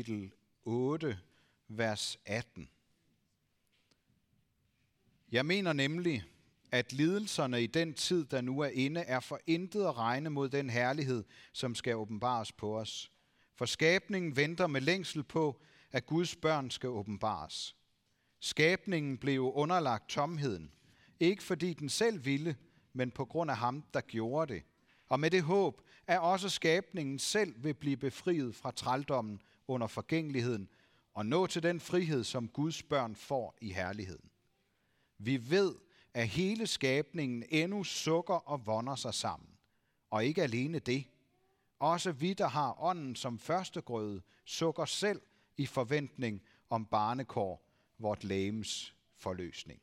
kapitel 8, vers 18. Jeg mener nemlig, at lidelserne i den tid, der nu er inde, er for intet at regne mod den herlighed, som skal åbenbares på os. For skabningen venter med længsel på, at Guds børn skal åbenbares. Skabningen blev underlagt tomheden, ikke fordi den selv ville, men på grund af ham, der gjorde det. Og med det håb, at også skabningen selv vil blive befriet fra trældommen under forgængeligheden og nå til den frihed, som Guds børn får i herligheden. Vi ved, at hele skabningen endnu sukker og vonder sig sammen. Og ikke alene det. Også vi, der har ånden som førstegrøde, sukker selv i forventning om barnekår, vort lægems forløsning.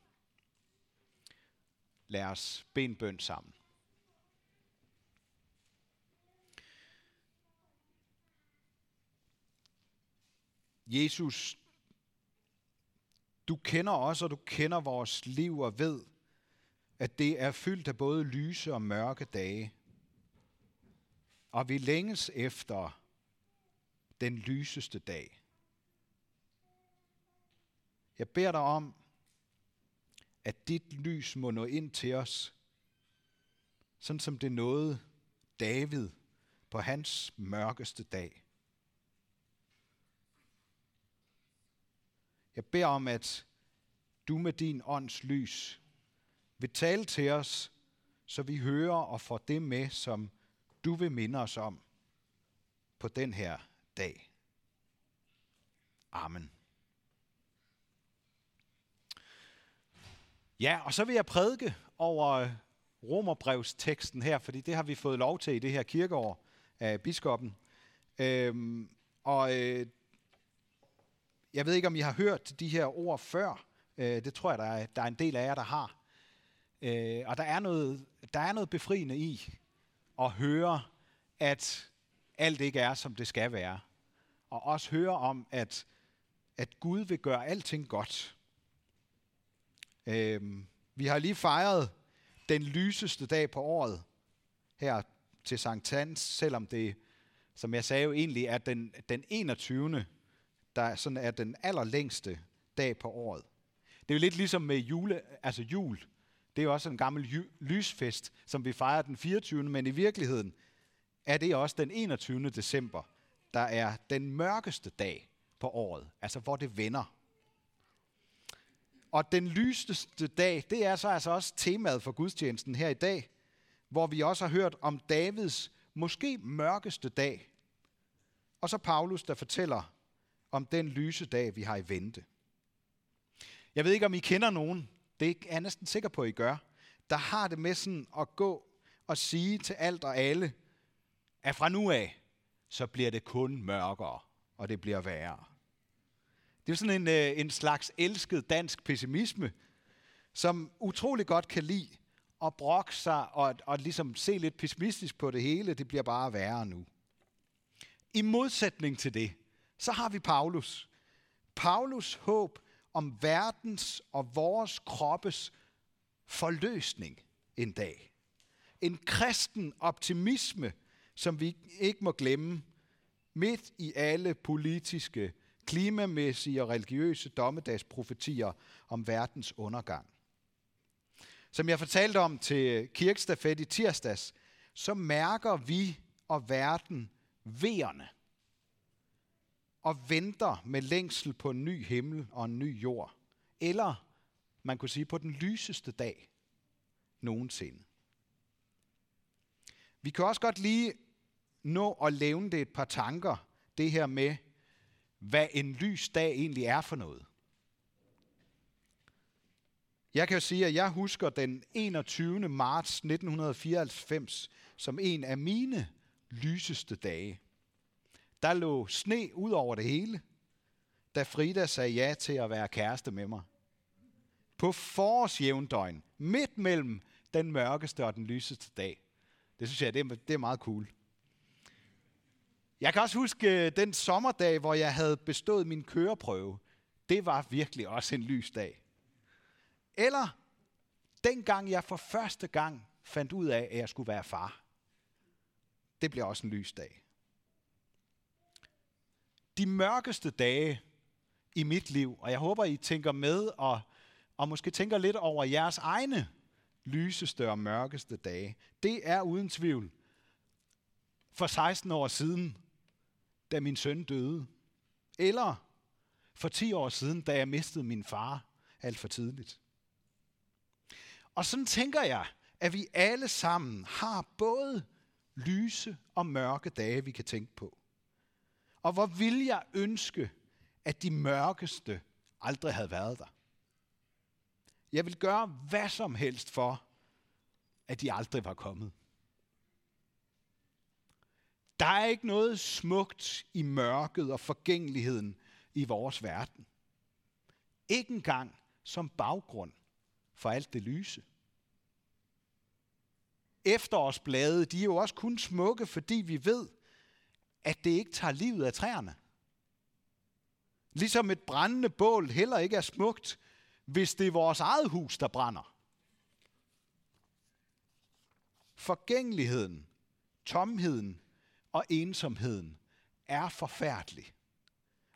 Lad os bede bøn sammen. Jesus, du kender os, og du kender vores liv og ved, at det er fyldt af både lyse og mørke dage. Og vi længes efter den lyseste dag. Jeg beder dig om, at dit lys må nå ind til os, sådan som det nåede David på hans mørkeste dag. Jeg beder om, at du med din ånds lys vil tale til os, så vi hører og får det med, som du vil minde os om på den her dag. Amen. Ja, og så vil jeg prædike over romerbrevsteksten her, fordi det har vi fået lov til i det her kirkeår af biskoppen. Øhm, og øh, jeg ved ikke, om I har hørt de her ord før. Øh, det tror jeg, der er, der er en del af jer, der har. Øh, og der er, noget, der er noget befriende i at høre, at alt ikke er, som det skal være. Og også høre om, at, at Gud vil gøre alting godt. Øh, vi har lige fejret den lyseste dag på året her til Sankt Hans, selvom det, som jeg sagde jo egentlig, er den, den 21 der sådan er den allerlængste dag på året. Det er jo lidt ligesom med jule, altså jul. Det er jo også en gammel lysfest, som vi fejrer den 24. Men i virkeligheden er det også den 21. december, der er den mørkeste dag på året. Altså hvor det vender. Og den lyseste dag, det er så altså også temaet for gudstjenesten her i dag, hvor vi også har hørt om Davids måske mørkeste dag. Og så Paulus, der fortæller om den lyse dag, vi har i vente. Jeg ved ikke, om I kender nogen, det er jeg næsten sikker på, at I gør, der har det med sådan at gå og sige til alt og alle, at fra nu af, så bliver det kun mørkere, og det bliver værre. Det er sådan en, øh, en slags elsket dansk pessimisme, som utrolig godt kan lide at brokke sig og, og ligesom se lidt pessimistisk på det hele. Det bliver bare værre nu. I modsætning til det, så har vi Paulus. Paulus håb om verdens og vores kroppes forløsning en dag. En kristen optimisme, som vi ikke må glemme, midt i alle politiske, klimamæssige og religiøse dommedagsprofetier om verdens undergang. Som jeg fortalte om til kirkestafet i tirsdags, så mærker vi og verden vejerne og venter med længsel på en ny himmel og en ny jord. Eller man kunne sige på den lyseste dag nogensinde. Vi kan også godt lige nå at levne det et par tanker, det her med, hvad en lys dag egentlig er for noget. Jeg kan jo sige, at jeg husker den 21. marts 1994 som en af mine lyseste dage. Der lå sne ud over det hele, da Frida sagde ja til at være kæreste med mig. På forårsjævndøgn, midt mellem den mørkeste og den lyseste dag. Det synes jeg, det er, det er meget cool. Jeg kan også huske øh, den sommerdag, hvor jeg havde bestået min køreprøve. Det var virkelig også en lys dag. Eller dengang jeg for første gang fandt ud af, at jeg skulle være far. Det blev også en lys dag de mørkeste dage i mit liv, og jeg håber, I tænker med og, og måske tænker lidt over jeres egne lyseste og mørkeste dage, det er uden tvivl for 16 år siden, da min søn døde. Eller for 10 år siden, da jeg mistede min far alt for tidligt. Og sådan tænker jeg, at vi alle sammen har både lyse og mørke dage, vi kan tænke på. Og hvor vil jeg ønske, at de mørkeste aldrig havde været der. Jeg vil gøre hvad som helst for, at de aldrig var kommet. Der er ikke noget smukt i mørket og forgængeligheden i vores verden. Ikke engang som baggrund for alt det lyse. Efterårsblade, de er jo også kun smukke, fordi vi ved, at det ikke tager livet af træerne. Ligesom et brændende bål heller ikke er smukt, hvis det er vores eget hus, der brænder. Forgængeligheden, tomheden og ensomheden er forfærdelig.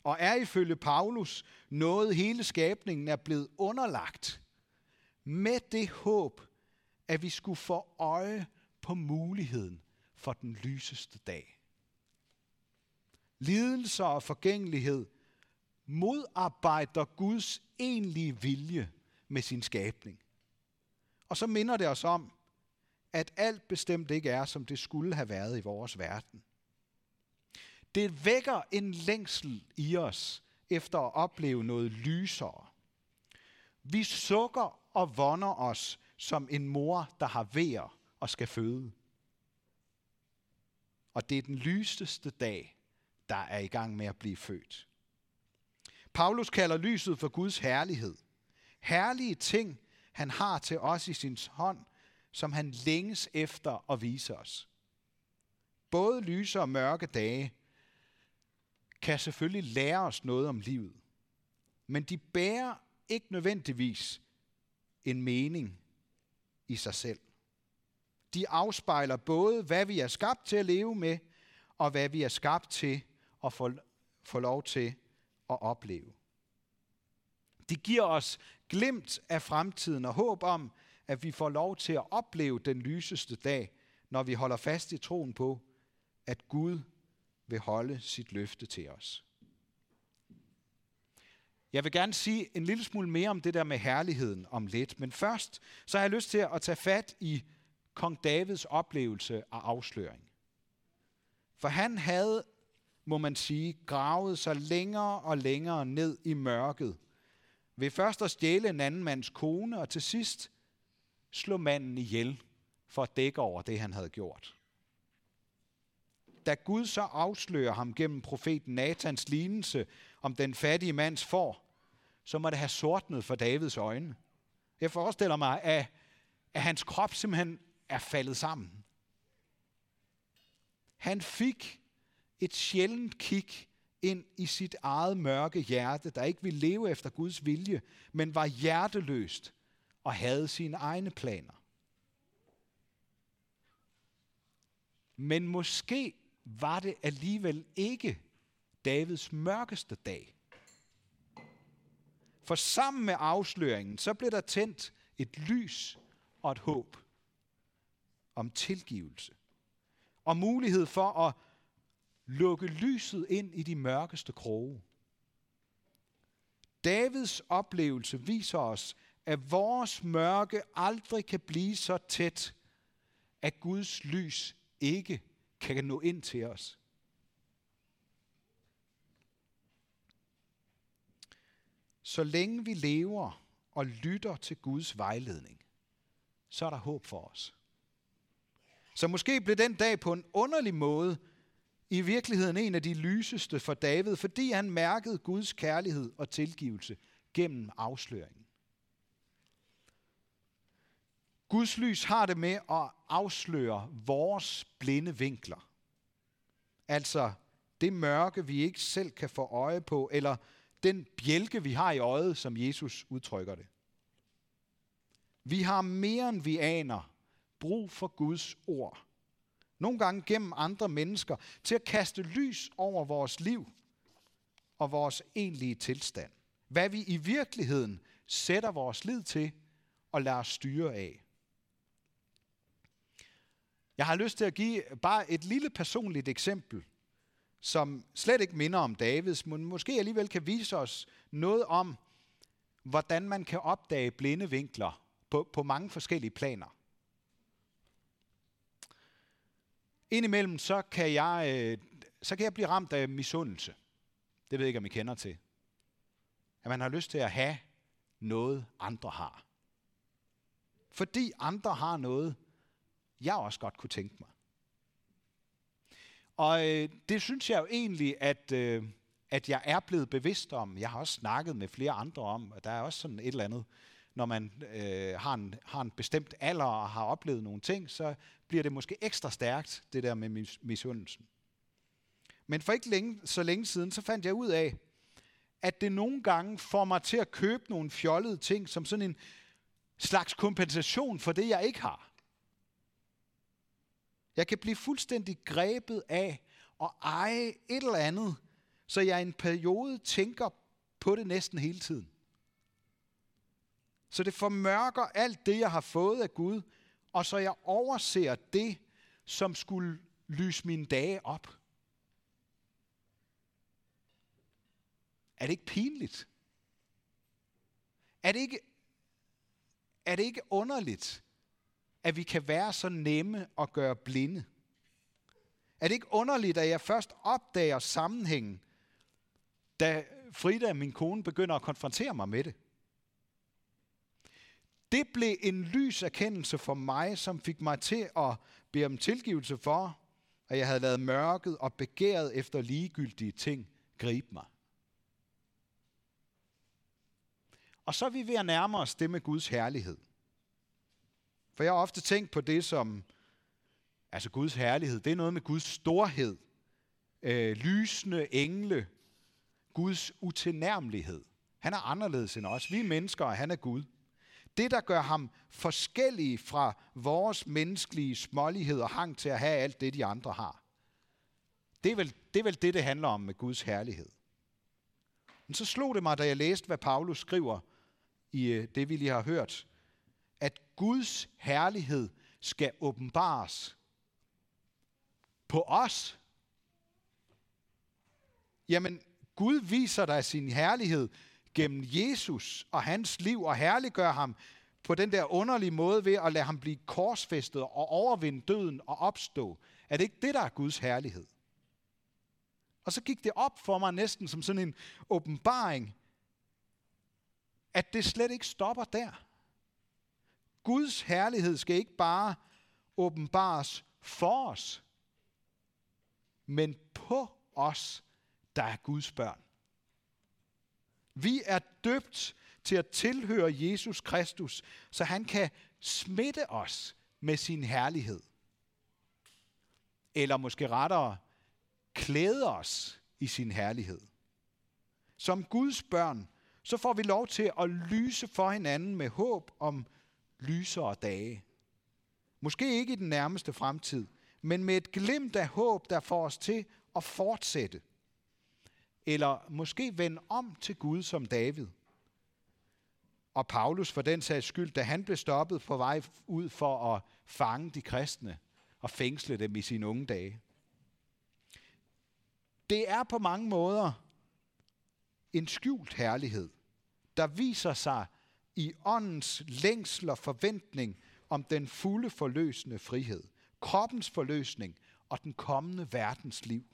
Og er ifølge Paulus noget hele skabningen er blevet underlagt med det håb, at vi skulle få øje på muligheden for den lyseste dag. Lidelser og forgængelighed modarbejder Guds egentlige vilje med sin skabning. Og så minder det os om, at alt bestemt ikke er, som det skulle have været i vores verden. Det vækker en længsel i os efter at opleve noget lysere. Vi sukker og vonder os som en mor, der har vejer og skal føde. Og det er den lyseste dag, der er i gang med at blive født. Paulus kalder lyset for Guds herlighed. Herlige ting, han har til os i sin hånd, som han længes efter at vise os. Både lyse og mørke dage kan selvfølgelig lære os noget om livet, men de bærer ikke nødvendigvis en mening i sig selv. De afspejler både, hvad vi er skabt til at leve med, og hvad vi er skabt til at få, få lov til at opleve. Det giver os glimt af fremtiden og håb om, at vi får lov til at opleve den lyseste dag, når vi holder fast i troen på, at Gud vil holde sit løfte til os. Jeg vil gerne sige en lille smule mere om det der med herligheden om lidt, men først så har jeg lyst til at tage fat i kong Davids oplevelse af afsløring. For han havde, må man sige, gravet sig længere og længere ned i mørket, ved først at stjæle en anden mands kone, og til sidst slå manden ihjel for at dække over det, han havde gjort. Da Gud så afslører ham gennem profeten Natans lignelse om den fattige mands får, så må det have sortnet for Davids øjne. Jeg forestiller mig, at, at hans krop simpelthen er faldet sammen. Han fik et sjældent kig ind i sit eget mørke hjerte, der ikke ville leve efter Guds vilje, men var hjerteløst og havde sine egne planer. Men måske var det alligevel ikke Davids mørkeste dag. For sammen med afsløringen, så blev der tændt et lys og et håb om tilgivelse. Og mulighed for at lukke lyset ind i de mørkeste kroge. Davids oplevelse viser os, at vores mørke aldrig kan blive så tæt, at Guds lys ikke kan nå ind til os. Så længe vi lever og lytter til Guds vejledning, så er der håb for os. Så måske blev den dag på en underlig måde i virkeligheden en af de lyseste for David, fordi han mærkede Guds kærlighed og tilgivelse gennem afsløringen. Guds lys har det med at afsløre vores blinde vinkler. Altså det mørke, vi ikke selv kan få øje på, eller den bjælke, vi har i øjet, som Jesus udtrykker det. Vi har mere end vi aner brug for Guds ord. Nogle gange gennem andre mennesker, til at kaste lys over vores liv, og vores egentlige tilstand. Hvad vi i virkeligheden sætter vores lid til og lader os styre af. Jeg har lyst til at give bare et lille personligt eksempel, som slet ikke minder om Davids, men måske alligevel kan vise os noget om, hvordan man kan opdage blinde vinkler på, på mange forskellige planer. Indimellem så kan jeg, øh, så kan jeg blive ramt af misundelse. Det ved jeg ikke, om I kender til. At man har lyst til at have noget, andre har. Fordi andre har noget, jeg også godt kunne tænke mig. Og øh, det synes jeg jo egentlig, at, øh, at jeg er blevet bevidst om. Jeg har også snakket med flere andre om, og der er også sådan et eller andet, når man øh, har, en, har en bestemt alder og har oplevet nogle ting, så bliver det måske ekstra stærkt, det der med misundelsen. Men for ikke længe, så længe siden, så fandt jeg ud af, at det nogle gange får mig til at købe nogle fjollede ting, som sådan en slags kompensation for det, jeg ikke har. Jeg kan blive fuldstændig grebet af at eje et eller andet, så jeg i en periode tænker på det næsten hele tiden. Så det formørker alt det, jeg har fået af Gud, og så jeg overser det, som skulle lyse mine dage op. Er det ikke pinligt? Er det ikke, er det ikke underligt, at vi kan være så nemme at gøre blinde? Er det ikke underligt, at jeg først opdager sammenhængen, da Frida, min kone, begynder at konfrontere mig med det? Det blev en lys erkendelse for mig, som fik mig til at bede om tilgivelse for, at jeg havde lavet mørket og begæret efter ligegyldige ting gribe mig. Og så er vi ved at nærme os det med Guds herlighed. For jeg har ofte tænkt på det som, altså Guds herlighed, det er noget med Guds storhed, øh, lysende engle, Guds utilnærmelighed. Han er anderledes end os. Vi er mennesker, og han er Gud. Det, der gør ham forskellig fra vores menneskelige smålighed og hang til at have alt det, de andre har. Det er vel det, er vel det, det handler om med Guds herlighed. Men så slog det mig, da jeg læste, hvad Paulus skriver i øh, det, vi lige har hørt, at Guds herlighed skal åbenbares på os. Jamen, Gud viser dig sin herlighed gennem Jesus og hans liv og herliggør ham på den der underlige måde ved at lade ham blive korsfæstet og overvinde døden og opstå. Er det ikke det, der er Guds herlighed? Og så gik det op for mig næsten som sådan en åbenbaring, at det slet ikke stopper der. Guds herlighed skal ikke bare åbenbares for os, men på os, der er Guds børn. Vi er døbt til at tilhøre Jesus Kristus, så han kan smitte os med sin herlighed. Eller måske rettere, klæde os i sin herlighed. Som Guds børn, så får vi lov til at lyse for hinanden med håb om lysere dage. Måske ikke i den nærmeste fremtid, men med et glimt af håb, der får os til at fortsætte – eller måske vende om til Gud som David. Og Paulus for den sags skyld, da han blev stoppet på vej ud for at fange de kristne og fængsle dem i sine unge dage. Det er på mange måder en skjult herlighed, der viser sig i åndens længsel og forventning om den fulde forløsende frihed, kroppens forløsning og den kommende verdens liv.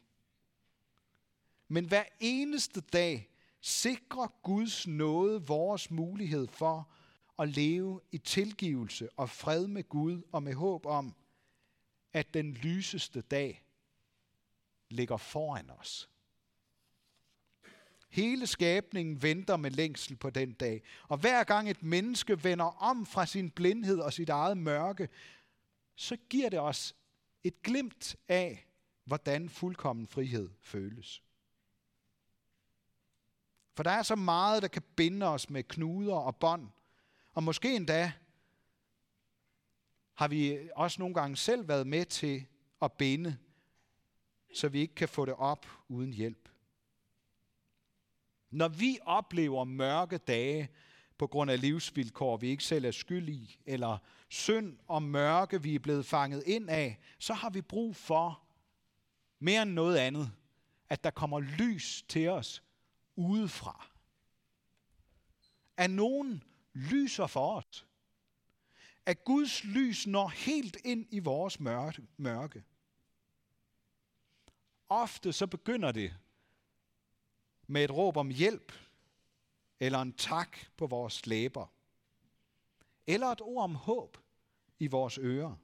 Men hver eneste dag sikrer Guds nåde vores mulighed for at leve i tilgivelse og fred med Gud og med håb om, at den lyseste dag ligger foran os. Hele skabningen venter med længsel på den dag. Og hver gang et menneske vender om fra sin blindhed og sit eget mørke, så giver det os et glimt af, hvordan fuldkommen frihed føles. For der er så meget, der kan binde os med knuder og bånd. Og måske endda har vi også nogle gange selv været med til at binde, så vi ikke kan få det op uden hjælp. Når vi oplever mørke dage på grund af livsvilkår, vi ikke selv er skyld i, eller synd og mørke, vi er blevet fanget ind af, så har vi brug for mere end noget andet, at der kommer lys til os udefra. At nogen lyser for os. At Guds lys når helt ind i vores mørke. Ofte så begynder det med et råb om hjælp, eller en tak på vores læber, eller et ord om håb i vores ører.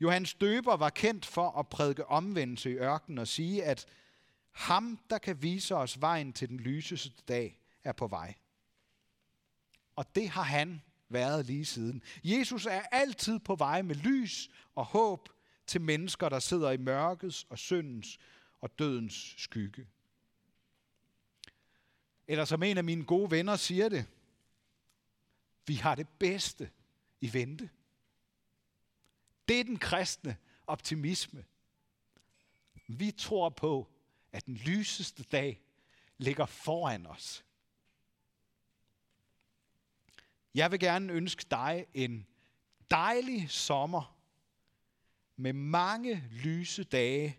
Johannes Døber var kendt for at prædike omvendelse i ørkenen og sige, at ham, der kan vise os vejen til den lyseste dag, er på vej. Og det har han været lige siden. Jesus er altid på vej med lys og håb til mennesker, der sidder i mørkets og syndens og dødens skygge. Eller som en af mine gode venner siger det, vi har det bedste i vente. Det er den kristne optimisme. Vi tror på, at den lyseste dag ligger foran os. Jeg vil gerne ønske dig en dejlig sommer med mange lyse dage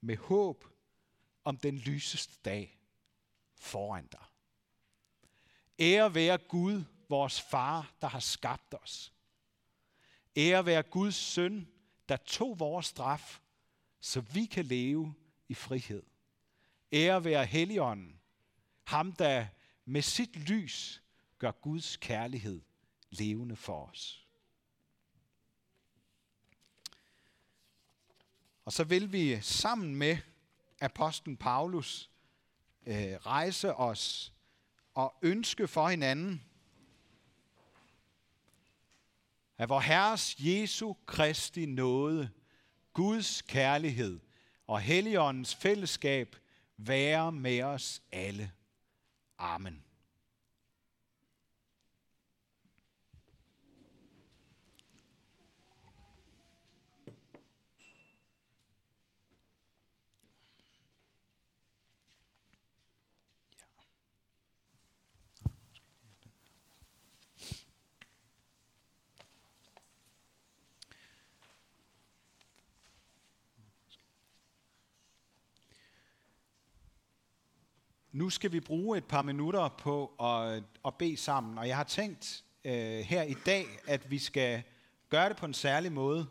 med håb om den lyseste dag foran dig. Ære være Gud, vores far, der har skabt os. Ære være Guds søn, der tog vores straf, så vi kan leve i frihed. Ære være Helligånden, ham der med sit lys gør Guds kærlighed levende for os. Og så vil vi sammen med apostlen Paulus øh, rejse os og ønske for hinanden, at vor Herres Jesu Kristi nåde, Guds kærlighed og Helligåndens fællesskab være med os alle. Amen. Nu skal vi bruge et par minutter på at, at bede sammen, og jeg har tænkt øh, her i dag, at vi skal gøre det på en særlig måde.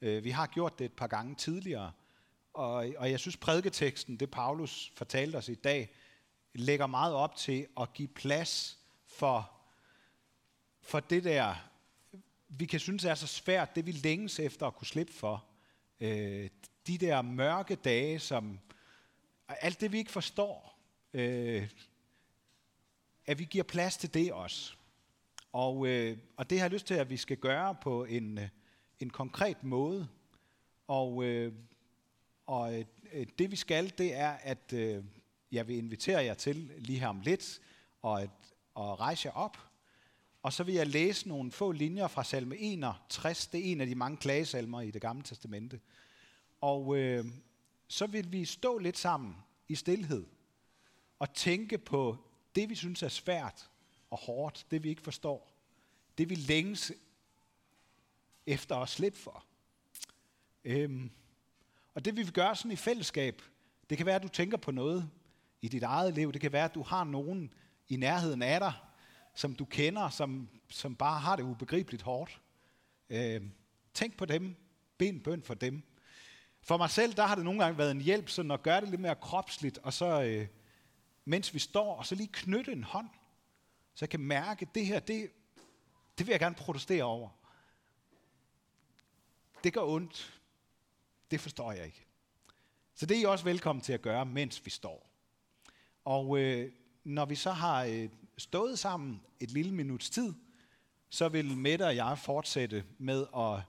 Øh, vi har gjort det et par gange tidligere, og, og jeg synes prædiketeksten, det Paulus fortalte os i dag, lægger meget op til at give plads for, for det der, vi kan synes er så svært, det vi længes efter at kunne slippe for. Øh, de der mørke dage, som alt det vi ikke forstår, øh, at vi giver plads til det også. Og, øh, og det har jeg lyst til, at vi skal gøre på en, øh, en konkret måde. Og, øh, og øh, det vi skal, det er, at øh, jeg vil invitere jer til lige her om lidt, og at, og rejse jer op. Og så vil jeg læse nogle få linjer fra salme 61. Det er en af de mange klagesalmer i det gamle testamente. Og øh, så vil vi stå lidt sammen i stillhed at tænke på det, vi synes er svært og hårdt, det vi ikke forstår, det vi længes efter at slippe for. Øhm, og det vi vil gøre sådan i fællesskab, det kan være, at du tænker på noget i dit eget liv. Det kan være, at du har nogen i nærheden af dig, som du kender, som, som bare har det ubegribeligt hårdt. Øhm, tænk på dem. Bed en bøn for dem. For mig selv, der har det nogle gange været en hjælp sådan at gøre det lidt mere kropsligt, og så øh, mens vi står, og så lige knytte en hånd, så jeg kan mærke, at det her, det, det vil jeg gerne protestere over. Det gør ondt. Det forstår jeg ikke. Så det er I også velkommen til at gøre, mens vi står. Og øh, når vi så har øh, stået sammen et lille minuts tid, så vil Mette og jeg fortsætte med at,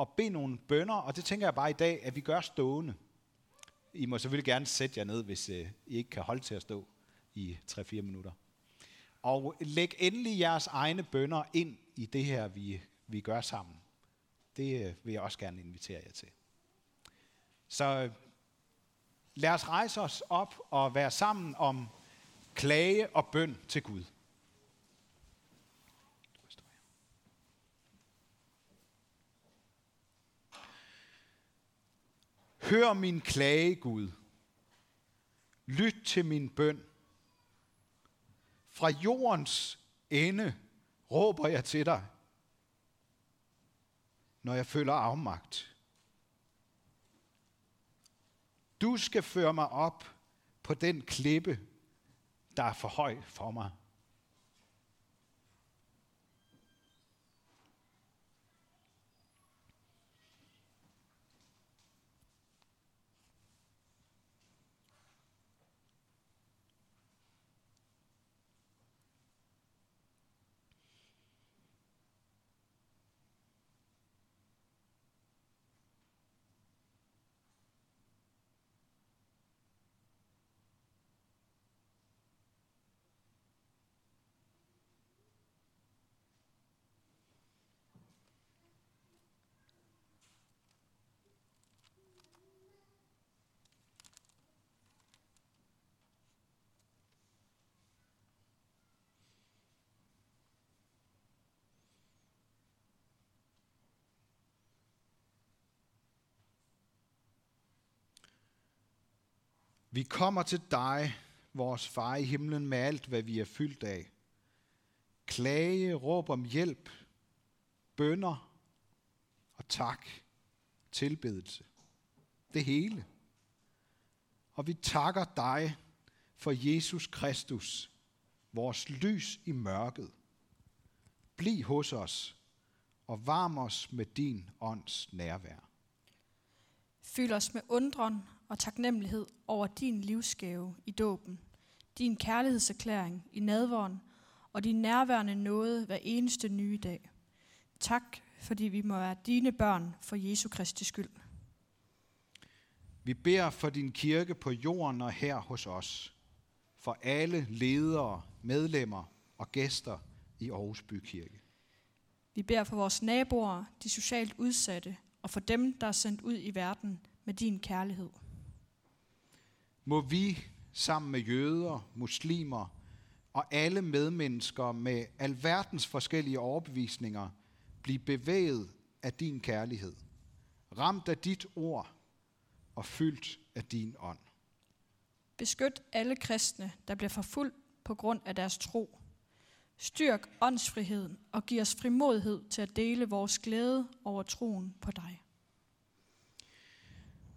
at bede nogle bønder, og det tænker jeg bare i dag, at vi gør stående. I må selvfølgelig gerne sætte jer ned, hvis øh, I ikke kan holde til at stå i 3-4 minutter. Og læg endelig jeres egne bønder ind i det her, vi, vi gør sammen. Det øh, vil jeg også gerne invitere jer til. Så øh, lad os rejse os op og være sammen om klage og bøn til Gud. Hør min klage, Gud. Lyt til min bøn. Fra jordens ende råber jeg til dig, når jeg føler afmagt. Du skal føre mig op på den klippe, der er for høj for mig. Vi kommer til dig, vores far i himlen, med alt, hvad vi er fyldt af. Klage, råb om hjælp, bønder og tak, tilbedelse. Det hele. Og vi takker dig for Jesus Kristus, vores lys i mørket. Bliv hos os og varm os med din ånds nærvær. Fyld os med undren og taknemmelighed over din livsgave i dåben, din kærlighedserklæring i nadvåren og din nærværende nåde hver eneste nye dag. Tak, fordi vi må være dine børn for Jesu Kristi skyld. Vi beder for din kirke på jorden og her hos os, for alle ledere, medlemmer og gæster i Aarhus Bykirke. Vi beder for vores naboer, de socialt udsatte, og for dem, der er sendt ud i verden med din kærlighed. Må vi sammen med jøder, muslimer og alle medmennesker med alverdens forskellige overbevisninger blive bevæget af din kærlighed, ramt af dit ord og fyldt af din ånd. Beskyt alle kristne, der bliver forfulgt på grund af deres tro. Styrk åndsfriheden og giv os frimodighed til at dele vores glæde over troen på dig.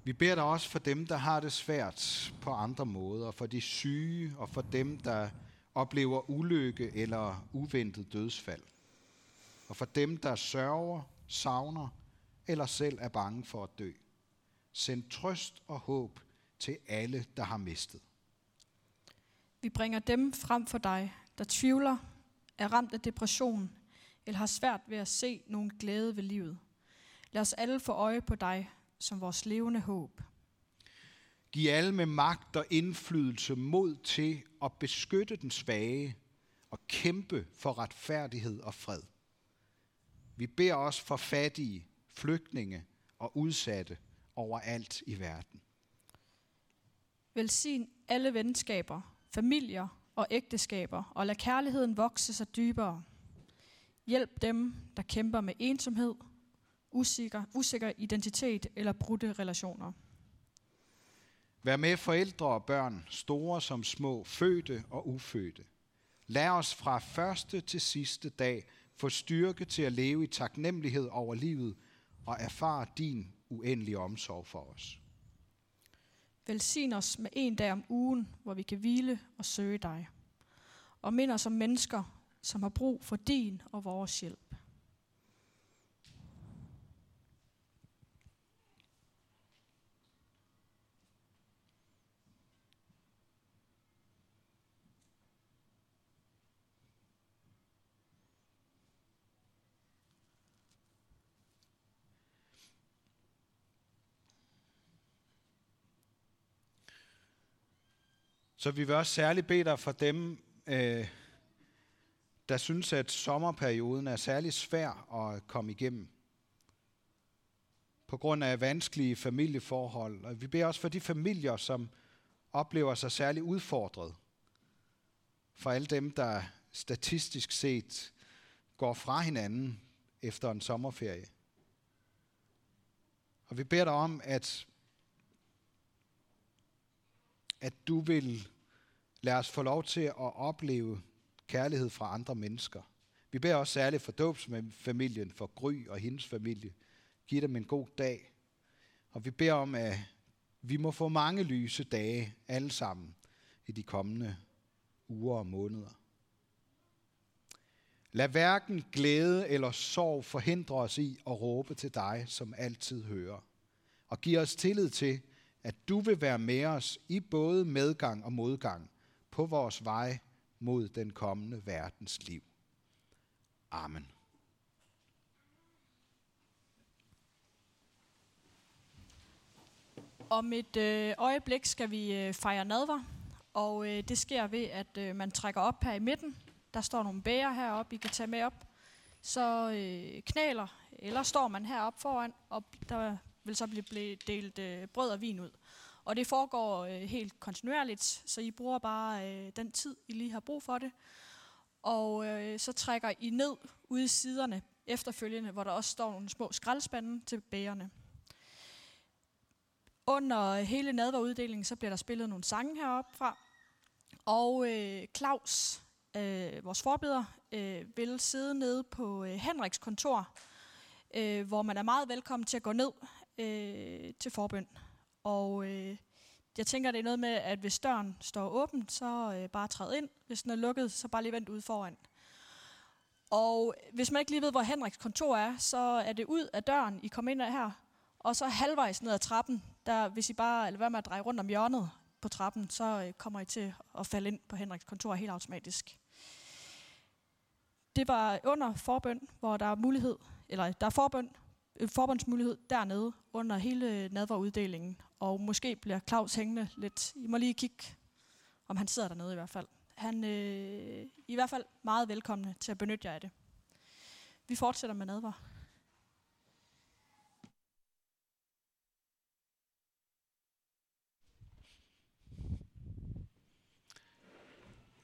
Vi beder dig også for dem, der har det svært på andre måder, for de syge og for dem, der oplever ulykke eller uventet dødsfald. Og for dem, der sørger, savner eller selv er bange for at dø. Send trøst og håb til alle, der har mistet. Vi bringer dem frem for dig, der tvivler, er ramt af depression eller har svært ved at se nogen glæde ved livet. Lad os alle få øje på dig, som vores levende håb. Giv alle med magt og indflydelse mod til at beskytte den svage og kæmpe for retfærdighed og fred. Vi beder os for fattige, flygtninge og udsatte overalt i verden. Velsign alle venskaber, familier og ægteskaber, og lad kærligheden vokse sig dybere. Hjælp dem, der kæmper med ensomhed, usikker, usikker identitet eller brudte relationer. Vær med forældre og børn, store som små, fødte og ufødte. Lad os fra første til sidste dag få styrke til at leve i taknemmelighed over livet og erfare din uendelige omsorg for os. Velsign os med en dag om ugen, hvor vi kan hvile og søge dig. Og mind os om mennesker, som har brug for din og vores hjælp. Så vi vil også særligt bede dig for dem, øh, der synes, at sommerperioden er særlig svær at komme igennem. på grund af vanskelige familieforhold. Og vi beder også for de familier, som oplever sig særligt udfordret. For alle dem, der statistisk set går fra hinanden efter en sommerferie. Og vi beder dig om, at, at du vil Lad os få lov til at opleve kærlighed fra andre mennesker. Vi beder også særligt for dåbsfamilien, for Gry og hendes familie. Giv dem en god dag. Og vi beder om, at vi må få mange lyse dage alle sammen i de kommende uger og måneder. Lad hverken glæde eller sorg forhindre os i at råbe til dig, som altid hører. Og giv os tillid til, at du vil være med os i både medgang og modgang på vores vej mod den kommende verdens liv. Amen. Om et øh, øjeblik skal vi øh, fejre nadver, og øh, det sker ved, at man trækker op her i midten. Der står nogle bæger heroppe, I kan tage med op. Så knaler, eller står man heroppe foran, og der vil så blive delt brød og vin ud. Og det foregår øh, helt kontinuerligt, så I bruger bare øh, den tid, I lige har brug for det. Og øh, så trækker I ned ude i siderne efterfølgende, hvor der også står nogle små skraldespande til bægerne. Under hele nadveruddelingen, så bliver der spillet nogle sange heroppe fra. Og øh, Claus, øh, vores forbeder, øh, vil sidde nede på øh, Henriks kontor, øh, hvor man er meget velkommen til at gå ned øh, til forbøn. Og øh, jeg tænker, det er noget med, at hvis døren står åben, så øh, bare træd ind. Hvis den er lukket, så bare lige vent ud foran. Og hvis man ikke lige ved, hvor Henriks kontor er, så er det ud af døren, I kommer ind af her. Og så halvvejs ned ad trappen, der, hvis I bare eller hvad med at dreje rundt om hjørnet på trappen, så øh, kommer I til at falde ind på Henriks kontor helt automatisk. Det var under forbøn, hvor der er mulighed, eller der er forbøn, øh, forbundsmulighed dernede under hele nadveruddelingen. Og måske bliver Claus hængende lidt. I må lige kigge, om han sidder dernede i hvert fald. Han øh, i hvert fald meget velkommen til at benytte jer af det. Vi fortsætter med nadver.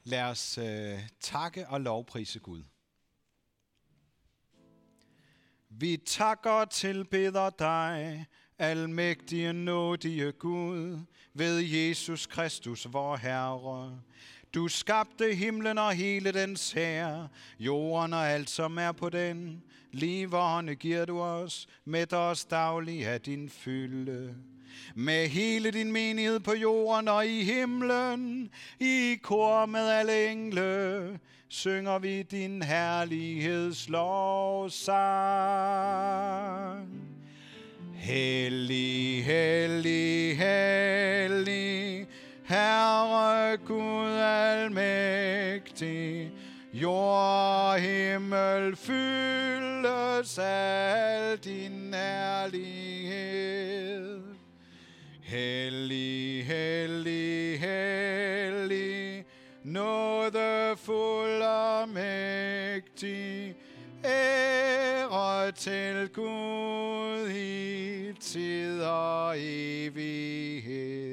Lad os øh, takke og lovprise Gud. Vi takker og tilbeder dig, almægtige nådige Gud, ved Jesus Kristus, vor Herre. Du skabte himlen og hele dens her, jorden og alt, som er på den. Liv og ånde giver du os, med os daglig af din fylde. Med hele din menighed på jorden og i himlen, i kor med alle engle, synger vi din herlighedslovsang. Hellig, hellig, hellig, Herre Gud almægtig, jord og himmel fyldes af din nærlighed. Hellig, hellig, hellig, nådefuld og mægtig, ære til Gud i tid og evighed.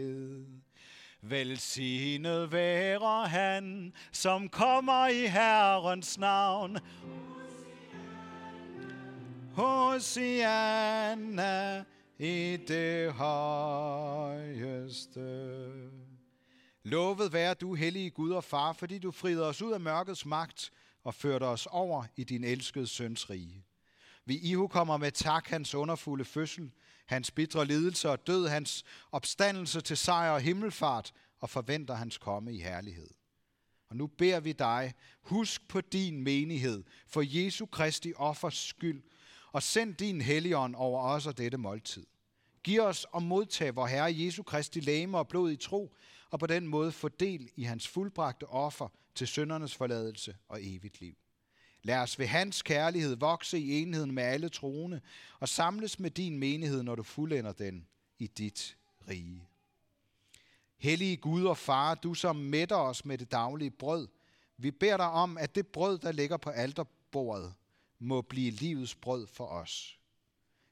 Velsignet være han, som kommer i Herrens navn. Hosianna i det højeste. Lovet være du, hellige Gud og Far, fordi du frider os ud af mørkets magt og førte os over i din elskede søns rige. Vi ihukommer med tak hans underfulde fødsel, hans bitre lidelse og død, hans opstandelse til sejr og himmelfart, og forventer hans komme i herlighed. Og nu beder vi dig, husk på din menighed, for Jesu Kristi offers skyld, og send din helligånd over os og dette måltid. Giv os at modtage vor Herre Jesu Kristi læme og blod i tro, og på den måde få del i hans fuldbragte offer til søndernes forladelse og evigt liv. Lad os ved hans kærlighed vokse i enheden med alle troende og samles med din menighed, når du fuldender den i dit rige. Hellige Gud og Far, du som mætter os med det daglige brød, vi beder dig om, at det brød, der ligger på alterbordet, må blive livets brød for os.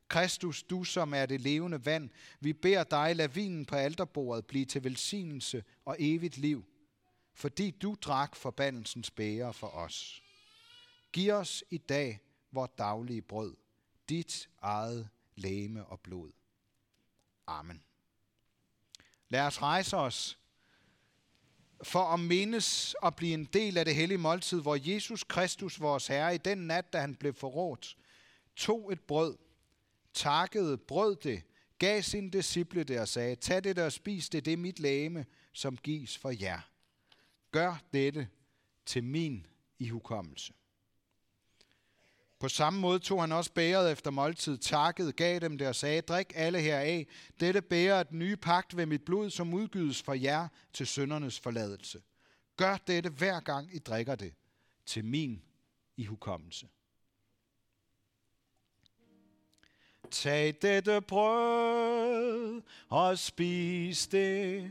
Kristus, du som er det levende vand, vi beder dig, lad vinen på alterbordet blive til velsignelse og evigt liv, fordi du drak forbandelsens bære for os. Giv os i dag vores daglige brød, dit eget læme og blod. Amen. Lad os rejse os for at mindes og blive en del af det hellige måltid, hvor Jesus Kristus, vores Herre, i den nat, da han blev forrådt, tog et brød, takkede, brød det, gav sine disciple det og sagde, tag det og spis det, det er mit læme, som gives for jer. Gør dette til min ihukommelse. På samme måde tog han også bæret efter måltid, takkede, gav dem det og sagde, drik alle heraf. Dette bærer et nye pagt ved mit blod, som udgydes for jer til søndernes forladelse. Gør dette hver gang I drikker det, til min ihukommelse. Tag dette brød og spis det.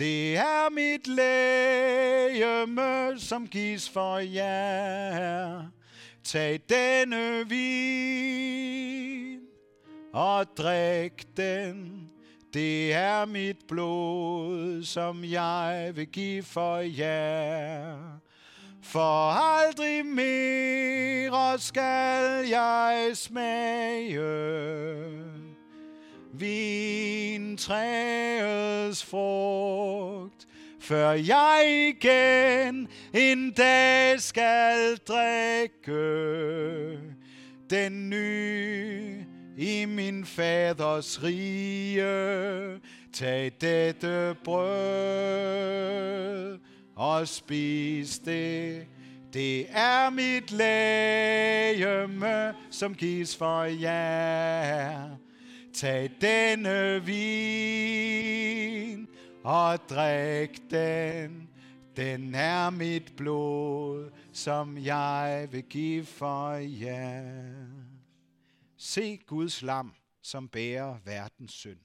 Det er mit lægeme, som gives for jer. Tag denne vin og drik den. Det er mit blod, som jeg vil give for jer. For aldrig mere skal jeg smage vintræets frugt, før jeg igen en dag skal drikke den nye i min faders rige. Tag dette brød og spis det. Det er mit lægeme, som gives for jer. Tag denne vin og drik den. Den er mit blod, som jeg vil give for jer. Se Guds lam, som bærer verdens synd.